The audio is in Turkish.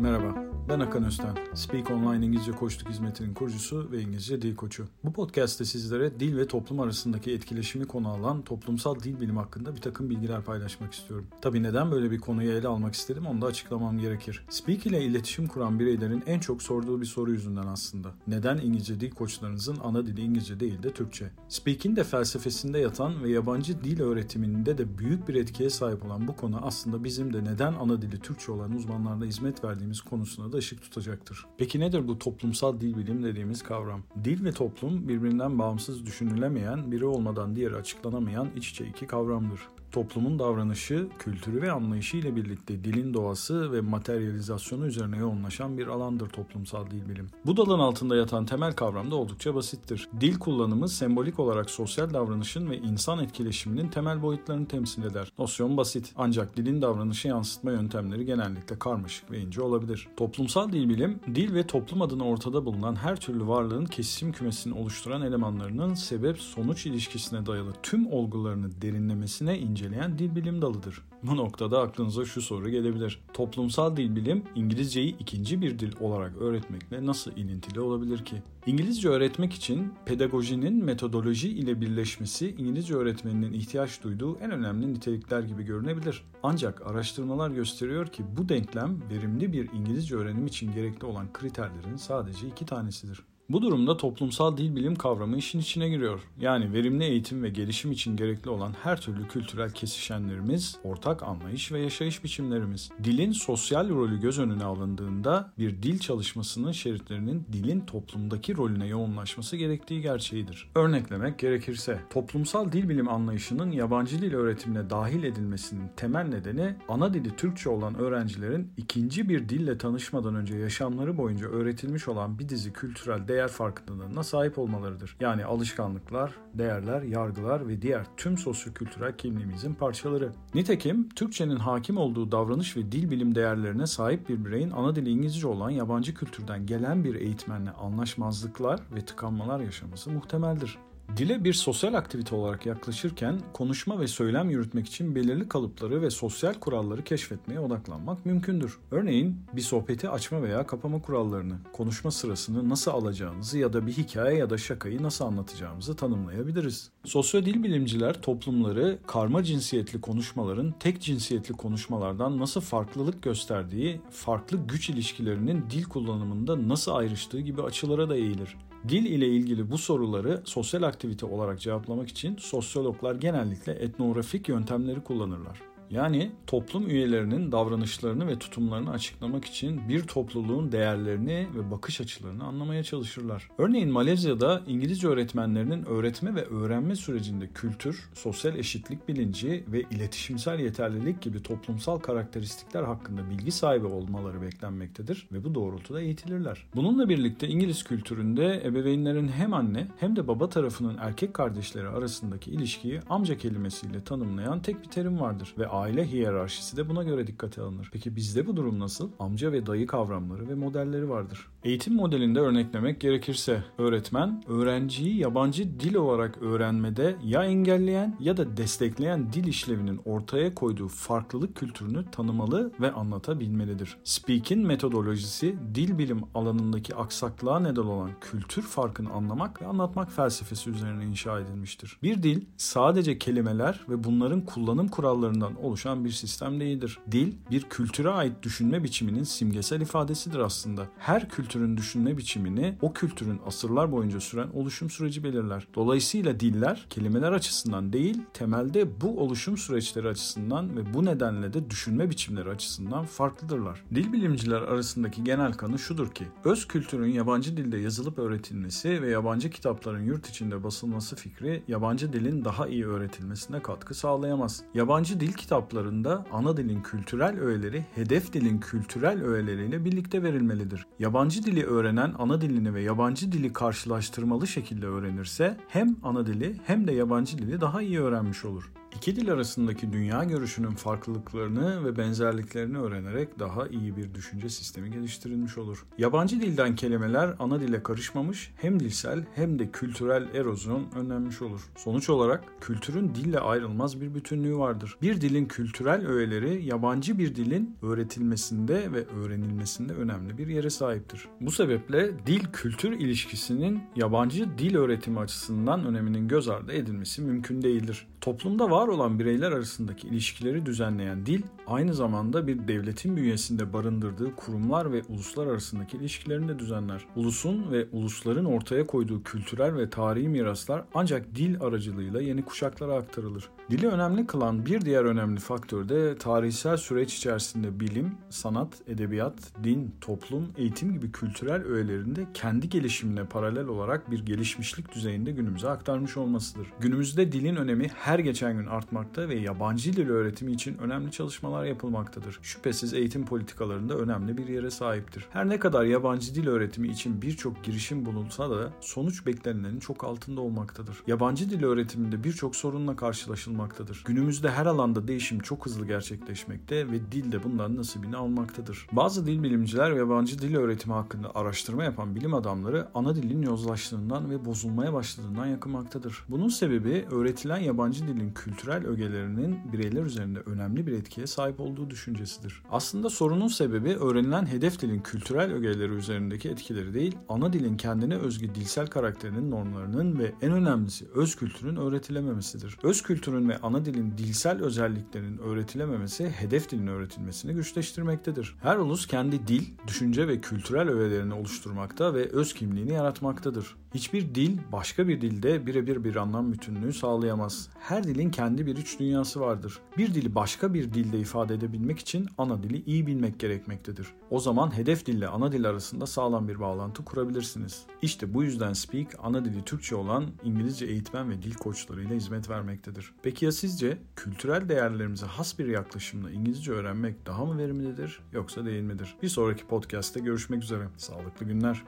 Merhaba, ben Hakan Özten. Speak Online İngilizce Koçluk Hizmeti'nin kurucusu ve İngilizce Dil Koçu. Bu podcast'te sizlere dil ve toplum arasındaki etkileşimi konu alan toplumsal dil bilimi hakkında bir takım bilgiler paylaşmak istiyorum. Tabi neden böyle bir konuyu ele almak istedim onu da açıklamam gerekir. Speak ile iletişim kuran bireylerin en çok sorduğu bir soru yüzünden aslında. Neden İngilizce dil koçlarınızın ana dili İngilizce değil de Türkçe? Speak'in de felsefesinde yatan ve yabancı dil öğretiminde de büyük bir etkiye sahip olan bu konu aslında bizim de neden ana dili Türkçe olan uzmanlarda hizmet verdiğimiz konusuna da ışık tutacaktır. Peki nedir bu toplumsal dil bilim dediğimiz kavram? Dil ve toplum birbirinden bağımsız düşünülemeyen, biri olmadan diğeri açıklanamayan iç içe iki kavramdır toplumun davranışı, kültürü ve anlayışı ile birlikte dilin doğası ve materyalizasyonu üzerine yoğunlaşan bir alandır toplumsal dil bilim. Bu dalın altında yatan temel kavram da oldukça basittir. Dil kullanımı sembolik olarak sosyal davranışın ve insan etkileşiminin temel boyutlarını temsil eder. Nosyon basit ancak dilin davranışı yansıtma yöntemleri genellikle karmaşık ve ince olabilir. Toplumsal dil bilim, dil ve toplum adına ortada bulunan her türlü varlığın kesişim kümesini oluşturan elemanlarının sebep-sonuç ilişkisine dayalı tüm olgularını derinlemesine ince inceleyen dil bilim dalıdır. Bu noktada aklınıza şu soru gelebilir. Toplumsal dil bilim İngilizceyi ikinci bir dil olarak öğretmekle nasıl ilintili olabilir ki? İngilizce öğretmek için pedagojinin metodoloji ile birleşmesi İngilizce öğretmeninin ihtiyaç duyduğu en önemli nitelikler gibi görünebilir. Ancak araştırmalar gösteriyor ki bu denklem verimli bir İngilizce öğrenim için gerekli olan kriterlerin sadece iki tanesidir. Bu durumda toplumsal dil bilim kavramı işin içine giriyor. Yani verimli eğitim ve gelişim için gerekli olan her türlü kültürel kesişenlerimiz, ortak anlayış ve yaşayış biçimlerimiz. Dilin sosyal rolü göz önüne alındığında bir dil çalışmasının şeritlerinin dilin toplumdaki rolüne yoğunlaşması gerektiği gerçeğidir. Örneklemek gerekirse, toplumsal dil bilim anlayışının yabancı dil öğretimine dahil edilmesinin temel nedeni ana dili Türkçe olan öğrencilerin ikinci bir dille tanışmadan önce yaşamları boyunca öğretilmiş olan bir dizi kültürel değer değer farkındalığına sahip olmalarıdır. Yani alışkanlıklar, değerler, yargılar ve diğer tüm sosyokültürel kimliğimizin parçaları. Nitekim Türkçenin hakim olduğu davranış ve dil bilim değerlerine sahip bir bireyin ana dili İngilizce olan yabancı kültürden gelen bir eğitmenle anlaşmazlıklar ve tıkanmalar yaşaması muhtemeldir. Dile bir sosyal aktivite olarak yaklaşırken konuşma ve söylem yürütmek için belirli kalıpları ve sosyal kuralları keşfetmeye odaklanmak mümkündür. Örneğin bir sohbeti açma veya kapama kurallarını, konuşma sırasını nasıl alacağınızı ya da bir hikaye ya da şakayı nasıl anlatacağımızı tanımlayabiliriz. Sosyodil bilimciler toplumları karma cinsiyetli konuşmaların tek cinsiyetli konuşmalardan nasıl farklılık gösterdiği, farklı güç ilişkilerinin dil kullanımında nasıl ayrıştığı gibi açılara da eğilir. Dil ile ilgili bu soruları sosyal aktivite olarak cevaplamak için sosyologlar genellikle etnografik yöntemleri kullanırlar. Yani toplum üyelerinin davranışlarını ve tutumlarını açıklamak için bir topluluğun değerlerini ve bakış açılarını anlamaya çalışırlar. Örneğin Malezya'da İngilizce öğretmenlerinin öğretme ve öğrenme sürecinde kültür, sosyal eşitlik bilinci ve iletişimsel yeterlilik gibi toplumsal karakteristikler hakkında bilgi sahibi olmaları beklenmektedir ve bu doğrultuda eğitilirler. Bununla birlikte İngiliz kültüründe ebeveynlerin hem anne hem de baba tarafının erkek kardeşleri arasındaki ilişkiyi amca kelimesiyle tanımlayan tek bir terim vardır ve aile hiyerarşisi de buna göre dikkate alınır. Peki bizde bu durum nasıl? Amca ve dayı kavramları ve modelleri vardır. Eğitim modelinde örneklemek gerekirse öğretmen öğrenciyi yabancı dil olarak öğrenmede ya engelleyen ya da destekleyen dil işlevinin ortaya koyduğu farklılık kültürünü tanımalı ve anlatabilmelidir. Speak'in metodolojisi dil bilim alanındaki aksaklığa neden olan kültür farkını anlamak ve anlatmak felsefesi üzerine inşa edilmiştir. Bir dil sadece kelimeler ve bunların kullanım kurallarından oluşan bir sistem değildir. Dil bir kültüre ait düşünme biçiminin simgesel ifadesidir aslında. Her kültürün düşünme biçimini o kültürün asırlar boyunca süren oluşum süreci belirler. Dolayısıyla diller kelimeler açısından değil, temelde bu oluşum süreçleri açısından ve bu nedenle de düşünme biçimleri açısından farklıdırlar. Dil bilimciler arasındaki genel kanı şudur ki, öz kültürün yabancı dilde yazılıp öğretilmesi ve yabancı kitapların yurt içinde basılması fikri yabancı dilin daha iyi öğretilmesine katkı sağlayamaz. Yabancı dil kitapları kitaplarında ana dilin kültürel öğeleri hedef dilin kültürel öğeleriyle birlikte verilmelidir. Yabancı dili öğrenen ana dilini ve yabancı dili karşılaştırmalı şekilde öğrenirse hem ana dili hem de yabancı dili daha iyi öğrenmiş olur. İki dil arasındaki dünya görüşünün farklılıklarını ve benzerliklerini öğrenerek daha iyi bir düşünce sistemi geliştirilmiş olur. Yabancı dilden kelimeler ana dile karışmamış, hem dilsel hem de kültürel erozyon önlenmiş olur. Sonuç olarak kültürün dille ayrılmaz bir bütünlüğü vardır. Bir dilin kültürel öğeleri yabancı bir dilin öğretilmesinde ve öğrenilmesinde önemli bir yere sahiptir. Bu sebeple dil-kültür ilişkisinin yabancı dil öğretimi açısından öneminin göz ardı edilmesi mümkün değildir. Toplumda var olan bireyler arasındaki ilişkileri düzenleyen dil, aynı zamanda bir devletin bünyesinde barındırdığı kurumlar ve uluslar arasındaki ilişkilerini de düzenler. Ulusun ve ulusların ortaya koyduğu kültürel ve tarihi miraslar ancak dil aracılığıyla yeni kuşaklara aktarılır. Dili önemli kılan bir diğer önemli faktör de tarihsel süreç içerisinde bilim, sanat, edebiyat, din, toplum, eğitim gibi kültürel öğelerinde kendi gelişimine paralel olarak bir gelişmişlik düzeyinde günümüze aktarmış olmasıdır. Günümüzde dilin önemi her geçen gün artmakta ve yabancı dil öğretimi için önemli çalışmalar yapılmaktadır. Şüphesiz eğitim politikalarında önemli bir yere sahiptir. Her ne kadar yabancı dil öğretimi için birçok girişim bulunsa da sonuç beklenenin çok altında olmaktadır. Yabancı dil öğretiminde birçok sorunla karşılaşılmaktadır. Günümüzde her alanda değişim çok hızlı gerçekleşmekte ve dil de bundan nasibini almaktadır. Bazı dil bilimciler yabancı dil öğretimi hakkında araştırma yapan bilim adamları ana dilin yozlaştığından ve bozulmaya başladığından yakınmaktadır. Bunun sebebi öğretilen yabancı dilin kültürel ögelerinin bireyler üzerinde önemli bir etkiye sahip olduğu düşüncesidir. Aslında sorunun sebebi öğrenilen hedef dilin kültürel ögeleri üzerindeki etkileri değil, ana dilin kendine özgü dilsel karakterinin normlarının ve en önemlisi öz kültürün öğretilememesidir. Öz kültürün ve ana dilin dilsel özelliklerinin öğretilememesi hedef dilin öğretilmesini güçleştirmektedir. Her ulus kendi dil, düşünce ve kültürel öğelerini oluşturmakta ve öz kimliğini yaratmaktadır. Hiçbir dil başka bir dilde birebir bir anlam bütünlüğü sağlayamaz. Her dilin kendi bir iç dünyası vardır. Bir dili başka bir dilde ifade edebilmek için ana dili iyi bilmek gerekmektedir. O zaman hedef dille ana dil arasında sağlam bir bağlantı kurabilirsiniz. İşte bu yüzden Speak ana dili Türkçe olan İngilizce eğitmen ve dil koçlarıyla hizmet vermektedir. Peki ya sizce kültürel değerlerimize has bir yaklaşımla İngilizce öğrenmek daha mı verimlidir yoksa değil midir? Bir sonraki podcast'te görüşmek üzere. Sağlıklı günler.